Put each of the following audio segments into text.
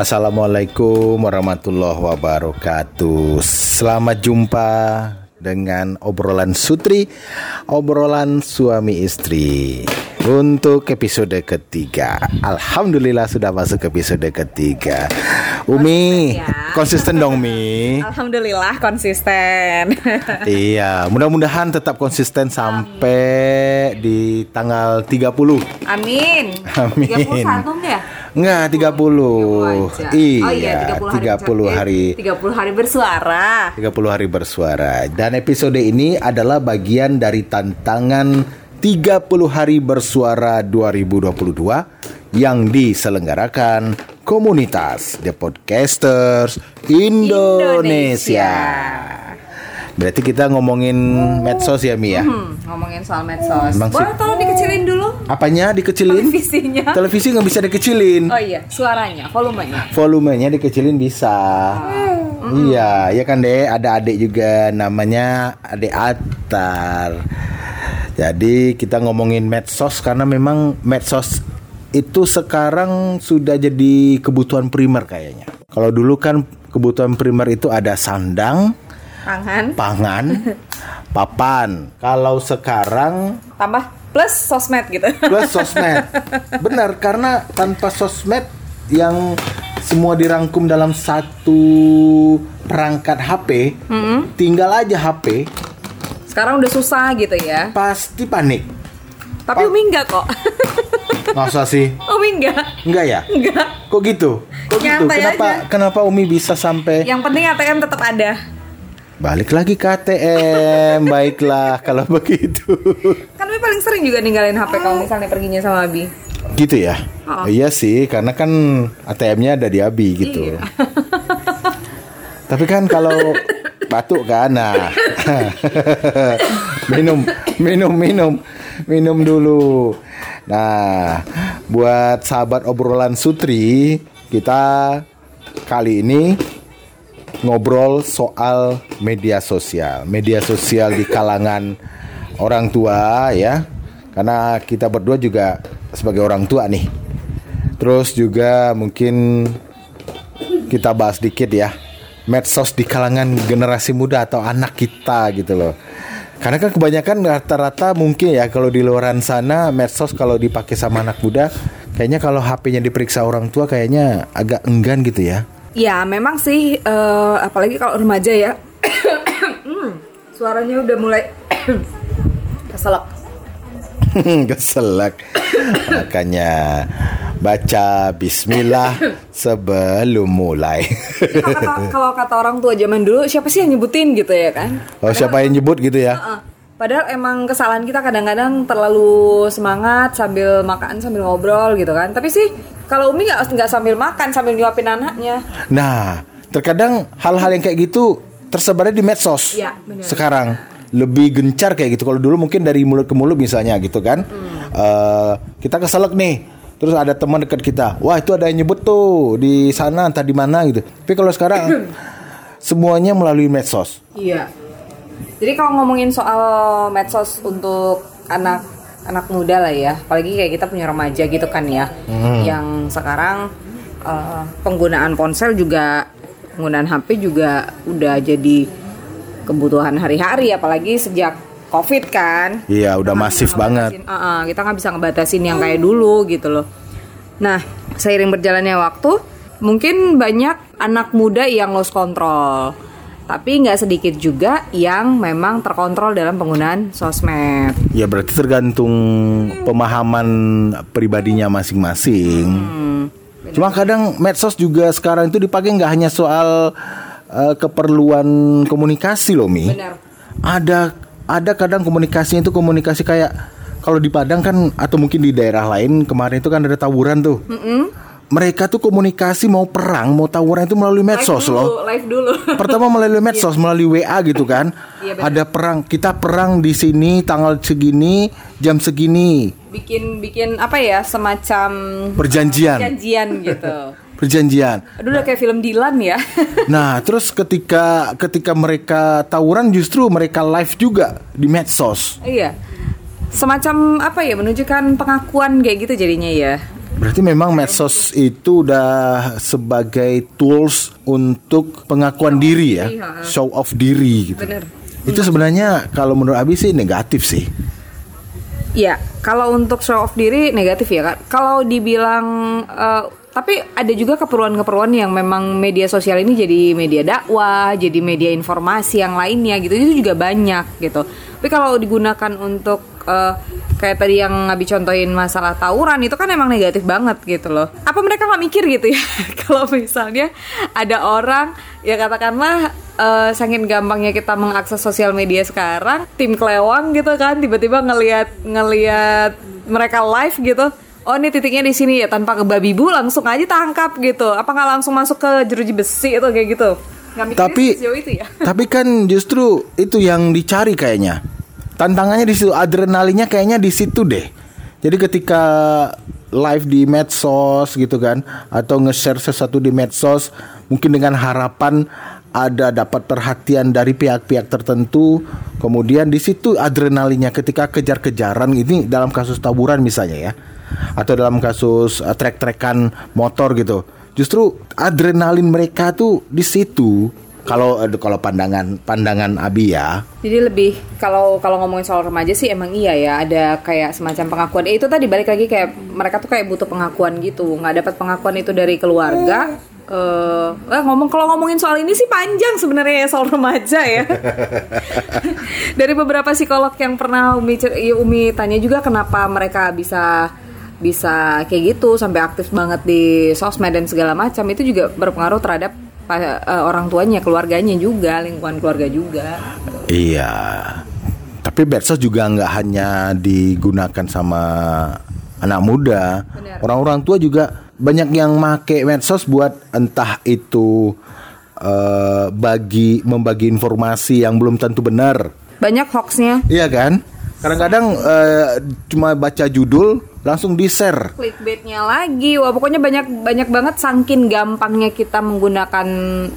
Assalamualaikum warahmatullahi wabarakatuh. Selamat jumpa dengan obrolan sutri, obrolan suami istri. Untuk episode ketiga, Alhamdulillah sudah masuk episode ketiga. Umi, Konsisten ya. konsisten dong Mi. Alhamdulillah konsisten. iya, mudah-mudahan tetap konsisten sampai di tanggal 30. Amin. Amin. 31 ya? Enggak, 30. aja. Iya, oh iya 30 hari. 30 hari 30 hari bersuara. 30 hari bersuara Dan episode ini adalah bagian dari tantangan 30 hari bersuara 2022 yang diselenggarakan komunitas The Podcasters Indonesia. Berarti kita ngomongin medsos ya Mi ya? Hmm, ngomongin soal medsos. Sih- Boleh tolong dikecilin dulu Apanya dikecilin? televisinya. Televisi nggak bisa dikecilin. Oh iya, suaranya, volumenya. volumenya dikecilin bisa. Iya, ya kan deh. Ada adik juga namanya adik Atar. Jadi kita ngomongin medsos karena memang medsos itu sekarang sudah jadi kebutuhan primer kayaknya. Kalau dulu kan kebutuhan primer itu ada sandang, Tangan pangan, papan. Kalau sekarang tambah plus sosmed gitu. plus sosmed. Benar karena tanpa sosmed yang semua dirangkum dalam satu perangkat HP, tinggal aja HP, Sekarang udah susah gitu ya. pasti panik. Tapi Umi enggak kok. Usah sih, Umi enggak. enggak ya? Enggak. Kok gitu? Kok gitu? Kenapa? aja. Kenapa Umi bisa sampai Yang penting ATM tetap ada. Balik lagi ke ATM? Baiklah kalau begitu. Kan Umi paling sering juga ninggalin HP kalau misalnya perginya sama Abi. gitu ya? Oh. Iya sih, karena kan ATM-nya ada di Abi gitu. Iya. Tapi kan kalau batuk kan, nah minum, minum, minum, minum dulu. Nah, buat sahabat obrolan Sutri, kita kali ini ngobrol soal media sosial, media sosial di kalangan orang tua ya, karena kita berdua juga sebagai orang tua nih. Terus juga mungkin kita bahas dikit ya medsos di kalangan generasi muda atau anak kita gitu loh. Karena kan kebanyakan rata-rata mungkin ya kalau di luaran sana medsos kalau dipakai sama anak muda kayaknya kalau HP-nya diperiksa orang tua kayaknya agak enggan gitu ya. Ya memang sih eh, apalagi kalau remaja ya Hmm, suaranya udah mulai keselak. Keselak. Makanya baca bismillah sebelum mulai. Kalau kata, kalau kata orang tua zaman dulu siapa sih yang nyebutin gitu ya kan? oh siapa yang nyebut gitu ya? Heeh. Padahal emang kesalahan kita kadang-kadang terlalu semangat sambil makan sambil ngobrol gitu kan. Tapi sih kalau Umi nggak nggak sambil makan sambil nyuapin anaknya. Nah, terkadang hal-hal yang kayak gitu tersebarnya di medsos. Iya, benar. Sekarang lebih gencar kayak gitu. Kalau dulu mungkin dari mulut ke mulut misalnya gitu kan. Hmm. Eh, kita keselak nih. Terus ada teman dekat kita. Wah, itu ada yang nyebut tuh di sana entah di mana gitu. Tapi kalau sekarang semuanya melalui medsos. Iya. Jadi kalau ngomongin soal medsos untuk anak anak muda lah ya, apalagi kayak kita punya remaja gitu kan ya, yang sekarang eh, penggunaan ponsel juga penggunaan HP juga udah jadi kebutuhan hari-hari, apalagi sejak COVID kan. Iya, udah masif banget. Ngebatasin- uh-uh, kita nggak bisa ngebatasin yang kayak dulu gitu loh. Nah, seiring berjalannya waktu, mungkin banyak anak muda yang lost control. Tapi nggak sedikit juga yang memang terkontrol dalam penggunaan sosmed. Ya berarti tergantung pemahaman pribadinya masing-masing. Hmm, Cuma kadang medsos juga sekarang itu dipakai nggak hanya soal eh, keperluan komunikasi loh mi. Benar. Ada ada kadang komunikasinya itu komunikasi kayak kalau di Padang kan atau mungkin di daerah lain kemarin itu kan ada tawuran tuh. Mereka tuh komunikasi mau perang mau tawuran itu melalui medsos live dulu, loh. live dulu. Pertama melalui medsos, melalui WA gitu kan. Iya, benar. Ada perang, kita perang di sini tanggal segini, jam segini. bikin bikin apa ya semacam Perjanjian. perjanjian gitu. Perjanjian. Aduh udah kayak film Dilan ya. Nah, terus ketika ketika mereka tawuran justru mereka live juga di medsos. iya. Semacam apa ya menunjukkan pengakuan kayak gitu jadinya ya. Berarti memang medsos itu udah sebagai tools untuk pengakuan diri ya, show off diri gitu. Bener. Itu sebenarnya kalau menurut Abi sih negatif sih. Ya, kalau untuk show off diri negatif ya kak. Kalau dibilang, eh, tapi ada juga keperluan-keperluan yang memang media sosial ini jadi media dakwah, jadi media informasi yang lainnya gitu. Itu juga banyak gitu. Tapi kalau digunakan untuk eh, kayak tadi yang Abi contohin masalah tawuran itu kan emang negatif banget gitu loh. Apa mereka nggak mikir gitu ya? kalau misalnya ada orang ya katakanlah eh, saking gampangnya kita mengakses sosial media sekarang, tim kelewang gitu kan tiba-tiba ngelihat ngelihat mereka live gitu. Oh ini titiknya di sini ya tanpa ke babi bu langsung aja tangkap gitu. Apa nggak langsung masuk ke jeruji besi itu kayak gitu? Nggak Tapi itu ya? tapi kan justru itu yang dicari kayaknya. Tantangannya di situ, adrenalinnya kayaknya di situ deh. Jadi ketika live di medsos gitu kan atau nge-share sesuatu di medsos mungkin dengan harapan ada dapat perhatian dari pihak-pihak tertentu kemudian di situ adrenalinnya ketika kejar-kejaran ini dalam kasus taburan misalnya ya atau dalam kasus uh, trek-trekan motor gitu justru adrenalin mereka tuh di situ kalau kalau pandangan pandangan Abi ya Jadi lebih kalau kalau ngomongin soal remaja sih emang iya ya ada kayak semacam pengakuan. Eh, itu tadi balik lagi kayak mereka tuh kayak butuh pengakuan gitu. Nggak dapat pengakuan itu dari keluarga. Eh, eh, ngomong kalau ngomongin soal ini sih panjang sebenarnya ya soal remaja ya. dari beberapa psikolog yang pernah Umi cer- ya, Umi tanya juga kenapa mereka bisa bisa kayak gitu sampai aktif banget di sosmed dan segala macam itu juga berpengaruh terhadap eh, orang tuanya, keluarganya juga, lingkungan keluarga juga. Iya. Tapi medsos juga nggak hanya digunakan sama anak muda. Orang-orang tua juga banyak yang make medsos buat entah itu eh, bagi membagi informasi yang belum tentu benar. Banyak hoaxnya. Iya kan? Kadang-kadang eh, cuma baca judul langsung di-share. Clickbaitnya lagi, wah pokoknya banyak banyak banget saking gampangnya kita menggunakan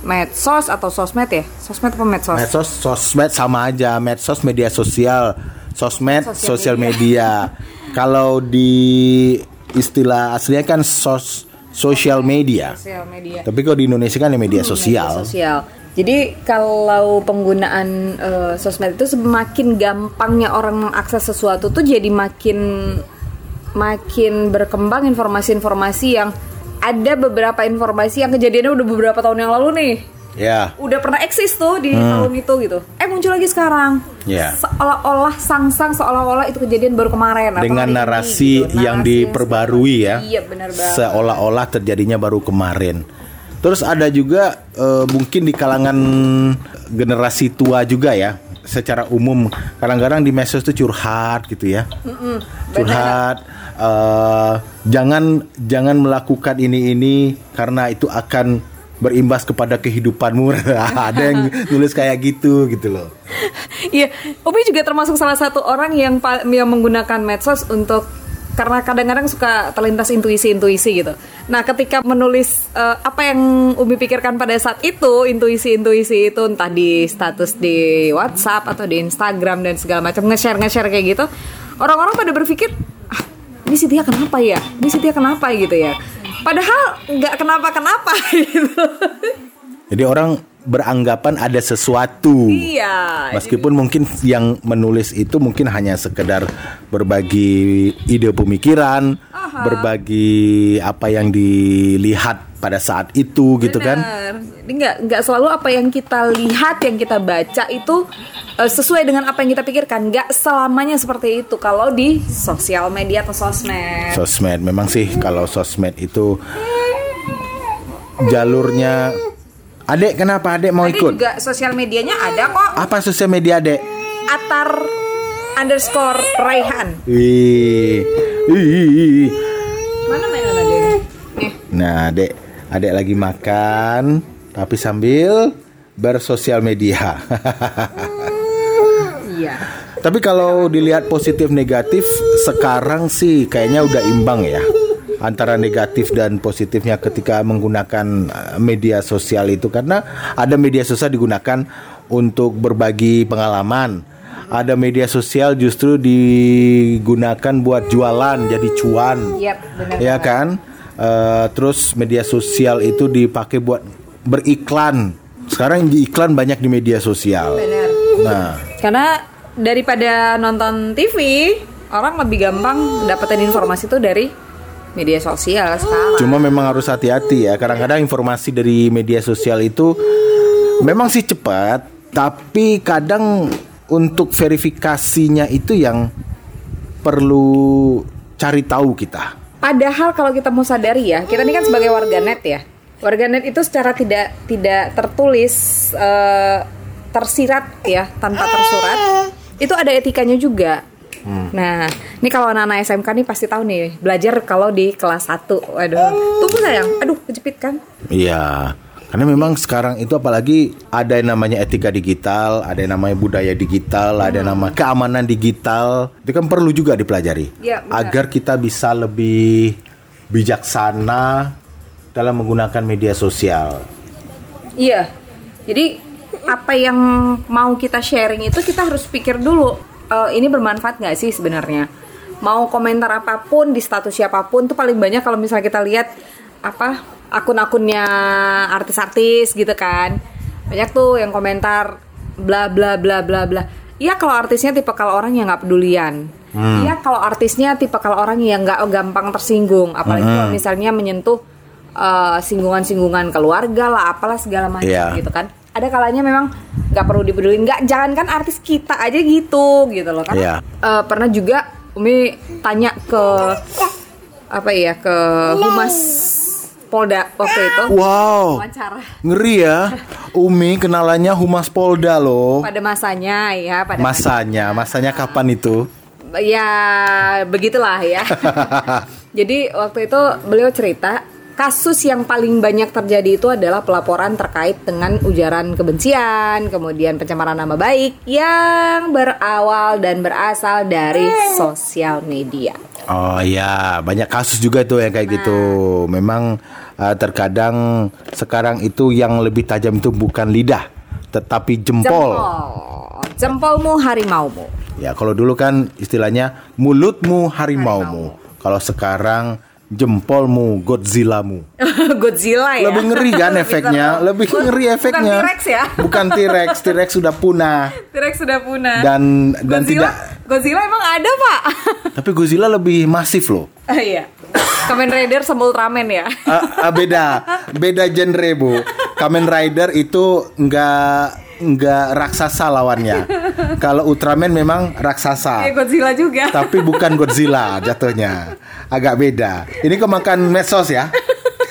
medsos atau sosmed ya, sosmed apa medsos? Medsos, sosmed sama aja. Medsos media sosial, sosmed Sosial sosial media. Kalau di istilah aslinya kan sos social media. Sosial media. Tapi kalau di Indonesia kan ya media Hmm, sosial. media sosial. Jadi kalau penggunaan eh, sosmed itu semakin gampangnya orang mengakses sesuatu tuh jadi makin makin berkembang informasi-informasi yang ada beberapa informasi yang kejadiannya udah beberapa tahun yang lalu nih. Ya. udah pernah eksis tuh di tahun itu gitu. Eh muncul lagi sekarang. Ya. Seolah-olah sang-sang seolah-olah itu kejadian baru kemarin. atau Dengan hari ini, narasi gitu. yang Narasi diperbarui ya. Iya benar banget. Seolah-olah terjadinya baru kemarin. Terus ada juga eh, mungkin di kalangan generasi tua juga ya. Secara umum kadang-kadang di medsos itu curhat gitu ya. curhat eh, jangan jangan melakukan ini ini karena itu akan berimbas kepada kehidupanmu. ada yang nulis kayak gitu gitu loh. Iya, Upi juga termasuk salah satu orang yang yang menggunakan medsos untuk karena kadang-kadang suka terlintas intuisi-intuisi gitu. Nah, ketika menulis eh, apa yang Umi pikirkan pada saat itu, intuisi-intuisi itu entah di status di WhatsApp atau di Instagram dan segala macam nge-share nge-share kayak gitu, orang-orang pada berpikir, ini Tia kenapa ya? Ini Tia kenapa gitu ya? Padahal nggak kenapa-kenapa gitu. Jadi orang beranggapan ada sesuatu. iya. Meskipun mungkin yang menulis itu mungkin hanya sekedar berbagi ide pemikiran, berbagi apa yang dilihat pada saat itu gitu kan. Nggak nggak selalu apa yang kita lihat, yang kita baca itu eh, sesuai dengan apa yang kita pikirkan. Nggak selamanya seperti itu kalau di sosial media atau sosmed. Sosmed memang sih kalau sosmed itu jalurnya Adek kenapa Adek mau Tadi ikut? juga sosial medianya ada kok. Apa sosial media Adek? Atar underscore Raihan. Wih. Wih. Mana mainan ini? Nih. Nah, Adek, Adek lagi makan tapi sambil bersosial media. Iya. Tapi kalau dilihat positif negatif sekarang sih kayaknya udah imbang ya antara negatif dan positifnya ketika menggunakan eh, media sosial itu karena ada media sosial digunakan untuk berbagi pengalaman, ada media sosial justru digunakan buat jualan jadi cuan. Yap, benar Ya kan? Eh, terus media sosial itu dipakai buat beriklan. Sekarang di iklan banyak di media sosial. Benar. Nah, Karena daripada nonton TV, orang lebih gampang dapetin informasi itu dari media sosial sekarang. cuma memang harus hati-hati ya. Kadang-kadang informasi dari media sosial itu memang sih cepat, tapi kadang untuk verifikasinya itu yang perlu cari tahu kita. Padahal kalau kita mau sadari ya, kita ini kan sebagai warganet ya. Warganet itu secara tidak tidak tertulis eh, tersirat ya, tanpa tersurat. Itu ada etikanya juga. Nah, ini kalau anak-anak SMK nih pasti tahu nih, belajar kalau di kelas 1. Waduh. Tunggu sayang. Aduh, kejepit kan. Iya. Karena memang sekarang itu apalagi ada yang namanya etika digital, ada yang namanya budaya digital, ada yang nama keamanan digital. Itu kan perlu juga dipelajari. Benar. agar kita bisa lebih bijaksana dalam menggunakan media sosial. Iya. Jadi apa yang mau kita sharing itu kita harus pikir dulu eh, ini bermanfaat nggak sih sebenarnya. Mau komentar apa pun di status siapa pun tuh paling banyak kalau misalnya kita lihat apa akun-akunnya artis-artis gitu kan. Banyak tuh yang komentar bla bla bla bla bla. Iya kalau artisnya tipe kalau orang yang nggak pedulian. Iya kalau artisnya tipe kalau orang yang nggak gampang tersinggung. Apalagi kalau misalnya menyentuh eh, singgungan-singgungan keluarga lah, apalah segala macam Iya. gitu kan. Ada kalanya memang nggak perlu dipedulin, nggak jangan kan artis kita aja gitu gitu loh kan. Iya. Eh, pernah juga Umi tanya ke apa ya ke humas Polda waktu itu Wow, wawancara ngeri ya. Umi kenalannya Humas Polda loh. pada masanya ya pada Masanya, masanya kapan itu? ya begitulah ya. Jadi waktu itu beliau cerita kasus yang paling banyak terjadi itu adalah pelaporan terkait dengan ujaran kebencian, kemudian pencemaran nama baik yang berawal dan berasal dari sosial media. Oh iya, banyak kasus juga tuh yang kayak gitu. Memang uh, terkadang sekarang itu yang lebih tajam itu bukan lidah, tetapi jempol. Jempolmu harimaumu. Ya, kalau dulu kan istilahnya mulutmu harimaumu. Kalau sekarang jempolmu Godzillamu. Godzilla ya. Lebih ngeri kan efeknya? Lebih ngeri bukan efeknya. T-Rex ya. Bukan T-Rex, T-Rex sudah punah. T-Rex sudah punah. Dan dan Godzilla, tidak Godzilla emang ada, Pak. tapi Godzilla lebih masif loh. Ah, iya. Kamen Rider sama Ultraman ya. Ah, ah, beda, beda genre bu. Kamen Rider itu nggak nggak raksasa lawannya. Kalau Ultraman memang Kayak raksasa, Godzilla juga. tapi bukan Godzilla jatuhnya. Agak beda. Ini kemakan medsos ya.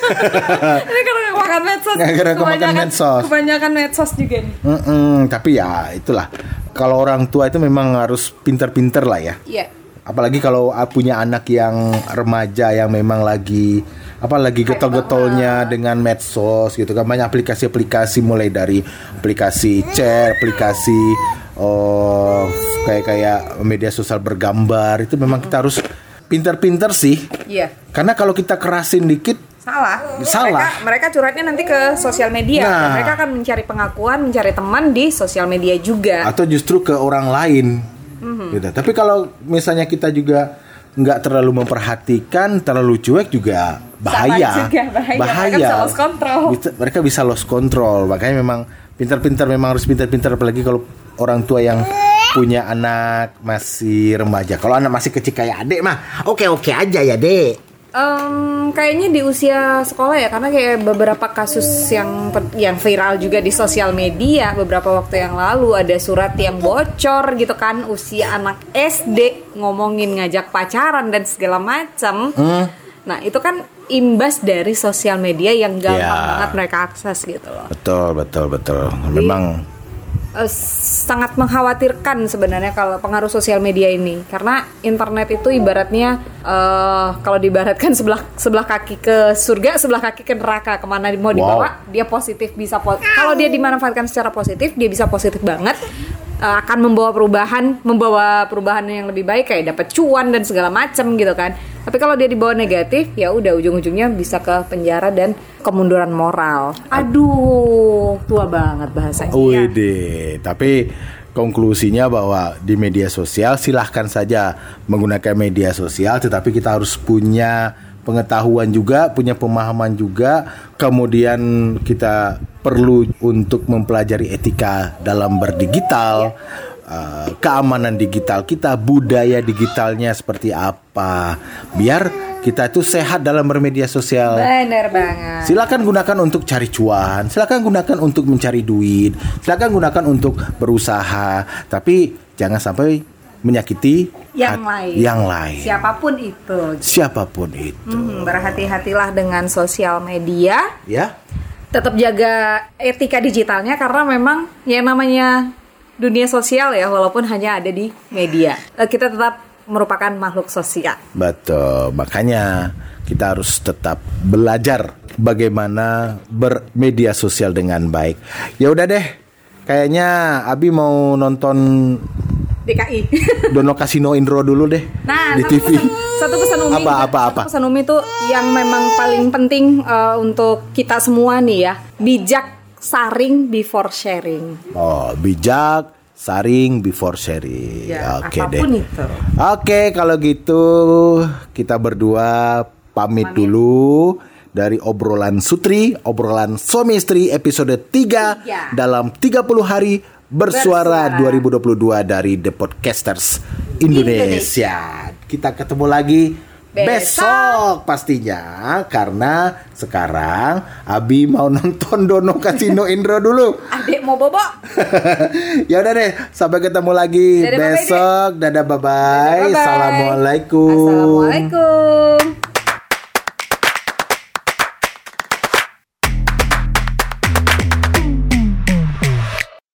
Ini karena kemakan medsos. Karena kemakan medsos. Kebanyakan medsos juga nih. Mm-mm, tapi ya itulah. Kalau orang tua itu memang harus pinter-pinter lah ya. Iya. Apalagi kalau ah, punya anak yang remaja yang memang lagi apa lagi getol-getolnya dengan medsos gitu kan banyak aplikasi-aplikasi mulai dari aplikasi chat, aplikasi oh kayak kayak media sosial bergambar itu memang kita harus pinter-pinter sih. Iya. Karena kalau kita kerasin dikit Salah. Salah. Mereka, mereka curhatnya nanti ke sosial media. Nah. Mereka akan mencari pengakuan, mencari teman di sosial media juga. atau justru ke orang lain gitu. Tapi kalau misalnya kita juga nggak terlalu memperhatikan, terlalu cuek juga bahaya. juga, bahaya. Mereka bisa lost control. Bisa- mereka bisa lost control. Makanya memang pintar-pintar memang harus pintar-pintar apalagi kalau orang tua yang punya anak masih remaja. Kalau anak masih kecil kayak adik mah, oke-oke aja ya, Dek. Em, kayaknya di usia sekolah ya karena kayak beberapa kasus yang yang viral juga di sosial media beberapa waktu yang lalu ada surat yang bocor gitu kan usia anak SD ngomongin ngajak pacaran dan segala macam. Nah itu kan imbas dari sosial media yang gampang Ya. banget mereka akses gitu loh. Betul, betul, betul. Memang Eh, sangat mengkhawatirkan sebenarnya kalau pengaruh sosial media ini. Karena internet itu ibaratnya eh, kalau diibaratkan sebelah sebelah kaki ke surga sebelah kaki ke neraka. Ke mana mau dibawa dia positif bisa po- kalau dia dimanfaatkan secara positif dia bisa positif banget eh, akan membawa perubahan membawa perubahan yang lebih baik kayak dapat cuan dan segala macam gitu kan. Tapi kalau dia dibawa negatif ya udah ujung-ujungnya bisa ke penjara dan kemunduran moral. Aduh tua banget bahasanya. Wede, tapi konklusinya bahwa di media sosial silahkan saja menggunakan media sosial, tetapi kita harus punya pengetahuan juga, punya pemahaman juga, kemudian kita perlu untuk mempelajari etika dalam berdigital, uh, keamanan digital kita, budaya digitalnya seperti apa, biar kita itu sehat dalam bermedia sosial. Bener banget. Silakan gunakan untuk cari cuan, silakan gunakan untuk mencari duit, silakan gunakan untuk berusaha, tapi jangan sampai menyakiti Yang lain. Yang lain. Siapa pun itu. Siapa pun itu. Hmm, berhati-hatilah dengan sosial media. Ya. Tetap jaga etika digitalnya karena memang yang namanya dunia sosial ya walaupun hanya ada di media. Eh, Kita tetap merupakan makhluk sosial. Betul. Makanya kita harus tetap belajar bagaimana bermedia sosial dengan baik. Ya udah deh. Kayaknya Abi mau nonton DKI. Dono Kasino Indro dulu deh Nah, di satu TV. pesan, satu pesan Umi. Apa, apa, satu apa? pesan Umi itu yang memang paling penting eh, untuk kita semua nih ya. Bijak saring before sharing. Oh, bijak, saring before sharing. Ya, Oke deh. apa pun itu. Oke, kalau gitu kita berdua pamit dulu dari obrolan Sutri, obrolan suami istri episode 3 Tiga. dalam 30 hari bersuara, Bersuara. 2022 dari The Podcasters Indonesia. Kita ketemu lagi Besok. besok pastinya karena sekarang Abi mau nonton Dono Kasino Indro dulu. Adek mau bobo? ya udah deh, sampai ketemu lagi Dadah, besok. Dadah bye bye. Bye-bye. Assalamualaikum. Assalamualaikum.